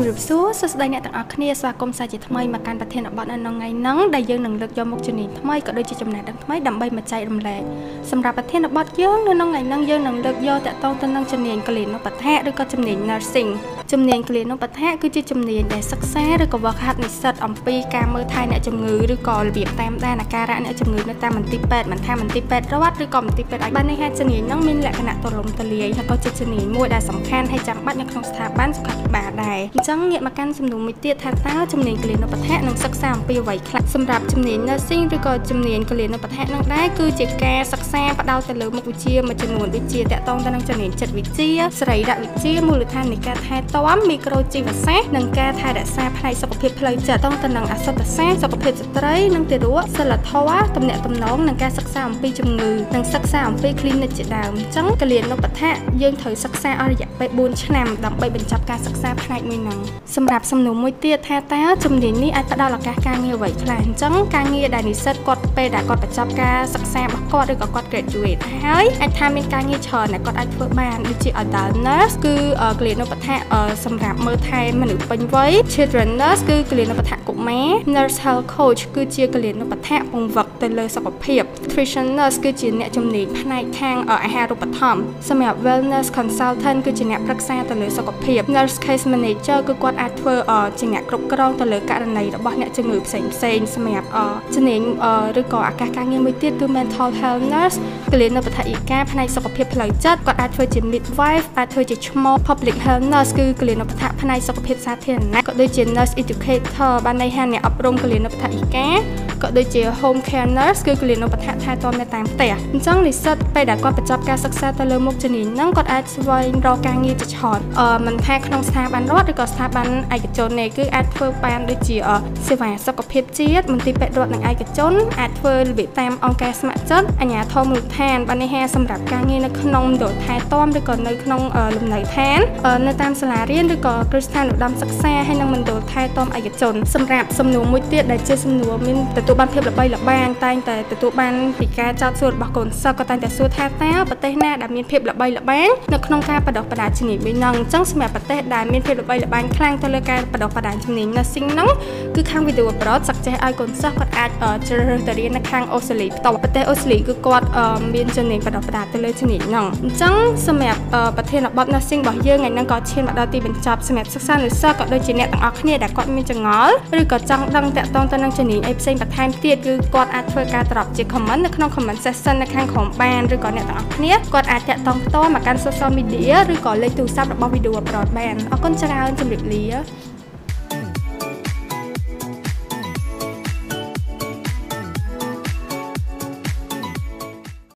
ម្រាបសួរសួស្តីអ្នកទាំងអស់គ្នាស្វាគមន៍សាជាថ្មីមកកាន់ប្រធានបទនៅថ្ងៃហ្នឹងដែលយើងនឹងលើកយកមុខជំនាញថ្មីក៏ដូចជាចំណេះដឹងថ្មីដើម្បីមកចែករំលែកសម្រាប់ប្រធានបទយើងនៅក្នុងថ្ងៃហ្នឹងយើងនឹងលើកយកតកតងទៅនឹងជំនាញកលិនុបដ្ឋៈឬក៏ជំនាញ nursing ជំនាញកលិនុបដ្ឋៈគឺជាជំនាញដែលសិក្សាឬក៏វឹកហាត់និស្សិតអំពីការមើលថែអ្នកជំងឺឬក៏របៀបតាមដានអាការៈអ្នកជំងឺនៅតាមមន្ទីរពេទ្យមិនថាមន្ទីរពេទ្យរដ្ឋឬក៏មន្ទីរពេទ្យឯកបាននេះហេតុជំនាញហ្នឹងមានលក្ខណៈទូលំទូលាយហើយក៏ជាជំនាញមួយដែលសំខាន់ហើយចាំបាច់នៅក្នុងស្ថាប័នសុខាភិបាលដែរអញ្ចឹងងាកមកកាន់សំណួរមួយទៀតថាតើជំនាញកលិនុបដ្ឋៈនឹងសិក្សាអំពីអ្វីខ្លះសម្រាប់ជំនាញ nursing ឬក៏ជំនាញកលិនុបដ្ឋៈនឹងដែរគឺជាការសិក្សាផ្ដោតទៅលើមុខវិជ្ជាមួយចំនួនដូចជាតកតងទៅនឹងជំនាញចិត្តវិទ្យាសរីរវិទ្យាមូលដ្ឋាននៃការថែទាំមីក្រូជីវសាស្ត្រនិងការថែរក្សាផ្នែកសុខភាពផ្លូវចិត្តតងទៅនឹងអសតសាស្ត្រសុខភាពស្ត្រីនិងទារកសិលធម៌ទំនាក់ទំនងនិងការសិក្សាអំពីជំងឺនិងសិក្សាអំពី clinic ជាដើមអញ្ចឹងកលិនុបដ្ឋៈយើងត្រូវសិក្សាអស់រយៈពេល4ឆ្នាំដើម្បីបញ្ចប់ការសិក្សាផ្នែកមួយហ្នឹងសម្រាប់សំណួរមួយទៀតថាតើជំនាញនេះអាចផ្ដល់ឱកាសការងារអ្វីខ្លះអញ្ចឹងការងារដែលនិស្សិតគាត់ពេលដែលគាត់បញ្ចប់ការសិក្សារបស់គាត់ឬក៏គាត់ graduate ហើយអាចថាមានការងារច្រើនដែលគាត់អាចធ្វើបានដូចជា adult nurse គឺកលិនុបដ្ឋៈសម្រាប់មើលថែមនុស្សពេញវ័យ children nurse គឺកលិនុបដ្ឋៈកុមារ nurse health coach គឺជាកលិនុបដ្ឋៈពង្វឹកទៅលើសុខភាព nutrition nurse គឺជាអ្នកជំនាញផ្នែកខាងអាហារូបត្ថម្ភសម្រាប់ wellness consultant គឺជាអ្នកប្រឹក្សាទៅលើសុខភាព nurse case manager គឺគាត់អាចធ្វើជាអ្នកគ្រប់គ្រងទៅលើករណីរបស់អ្នកជំងឺផ្សេងផ្សេងសម្រាប់ជំនាញឬក៏ឱកាសការងារមួយទៀតគឺ mental health nurse កលិនុបដ្ឋាយិកាផ្នែកសុខភាពផ្លូវចិត្តគាត់អាចធ្វើជា midwife អាចធ្វើជាឈ្មោះ public health nurse គឺកលិនុបដ្ឋាផ្នែកសុខភាពសាធារណៈក៏ដូចជា nurse educator បានន័យថាអ្នកអប់រំកលិនុបដ្ឋាយិកា ក៏ដូចជា home care nurse គឺកលិនុបដ្ឋាថែទាំនៅតាមផ្ទះអញ្ចឹងនិស្សិតពេលដែលគាត់បញ្ចប់ការសិក្សាទៅលើមុខជំនាញហ្នឹងគាត់អាចស្វែងរកការងារជាច្រើនអឺមិនថាក្នុងស្ថាប័នរដ្ឋឬក៏ស្ថាប័នឯកជនទេគឺអាចធ្វើបានដូចជាសេវាសុខភាពជាតិមន្ទីរពេទ្យរដ្ឋនិងឯកជនអាចធ្វើរបៀបតាមអង្គការស្ម័គ្រចិត្តអាជ្ញាធរមូលដ្ឋានបាននេះហាសម្រាប់ការងារនៅក្នុងមណ្ឌលថែទាំឬក៏នៅក្នុងលំនៅឋាននៅតាមសាលារៀនឬក៏គ្រឹះស្ថានឧត្តមសិក្សាហើយនិងមណ្ឌលថែទាំឯកជនសម្រាប់សំណួរមួយទៀតដែលជាសំណួរមានទទួលបានភាពល្បីល្បាញតែងតែទទួលបានពីការចោទសួររបស់កូនសិស្សក៏តែងតែសួរថាតើប្រទេសណាដែលមានភាពល្បីល្បាញនៅក្នុងការបដិបដាជំនាញវិញហ្នឹងអញ្ចឹងសម្រាប់ប្រទេសដែលមានភាពល្បីល្បាញខ្លាំងទៅលើការបដិបដាជំនាញ nursing ហ្នឹងគឺខាង video abroad សក្ចេះឲ្យកូនសិស្សគាត់អាចជ្រើសរើសទៅរៀននៅខាងអូស្ត្រាលីផ្ទាល់ប្រទេសអូស្ត្រាលីគឺគាត់មានជំនាញបដិបដាទៅលើជំនាញហ្នឹងអញ្ចឹងសម្រាប់ប្រធានបទ nursing របស់យើងថ្ងៃហ្នឹងក៏ឈានមកដល់ទីបញ្ចប់សម្រាប់សិក្សានិស្សិតក៏ដូចជាអ្នកទាំងអស់គ្នាដែលគាត់មានចង្អល់ឬក៏ចង់ដឹងតាក់ទងទៅនឹងជំនាញអីផ្សេងបន្ថែមទៀតគឺគាត់អាចធ្វើការត្រាប់ជា comment នៅក្នុង comment section នៅខាងក្រោមបានឬក៏អ្នកទាំងអស់គ្នាគាត់អាចតាក់ទងផ្ទាល់មកកាន់ social media ឬក៏លេខទូរស័ព្ទរបស់ Video Upload បានអរគុណច្រើនជម្រាបលា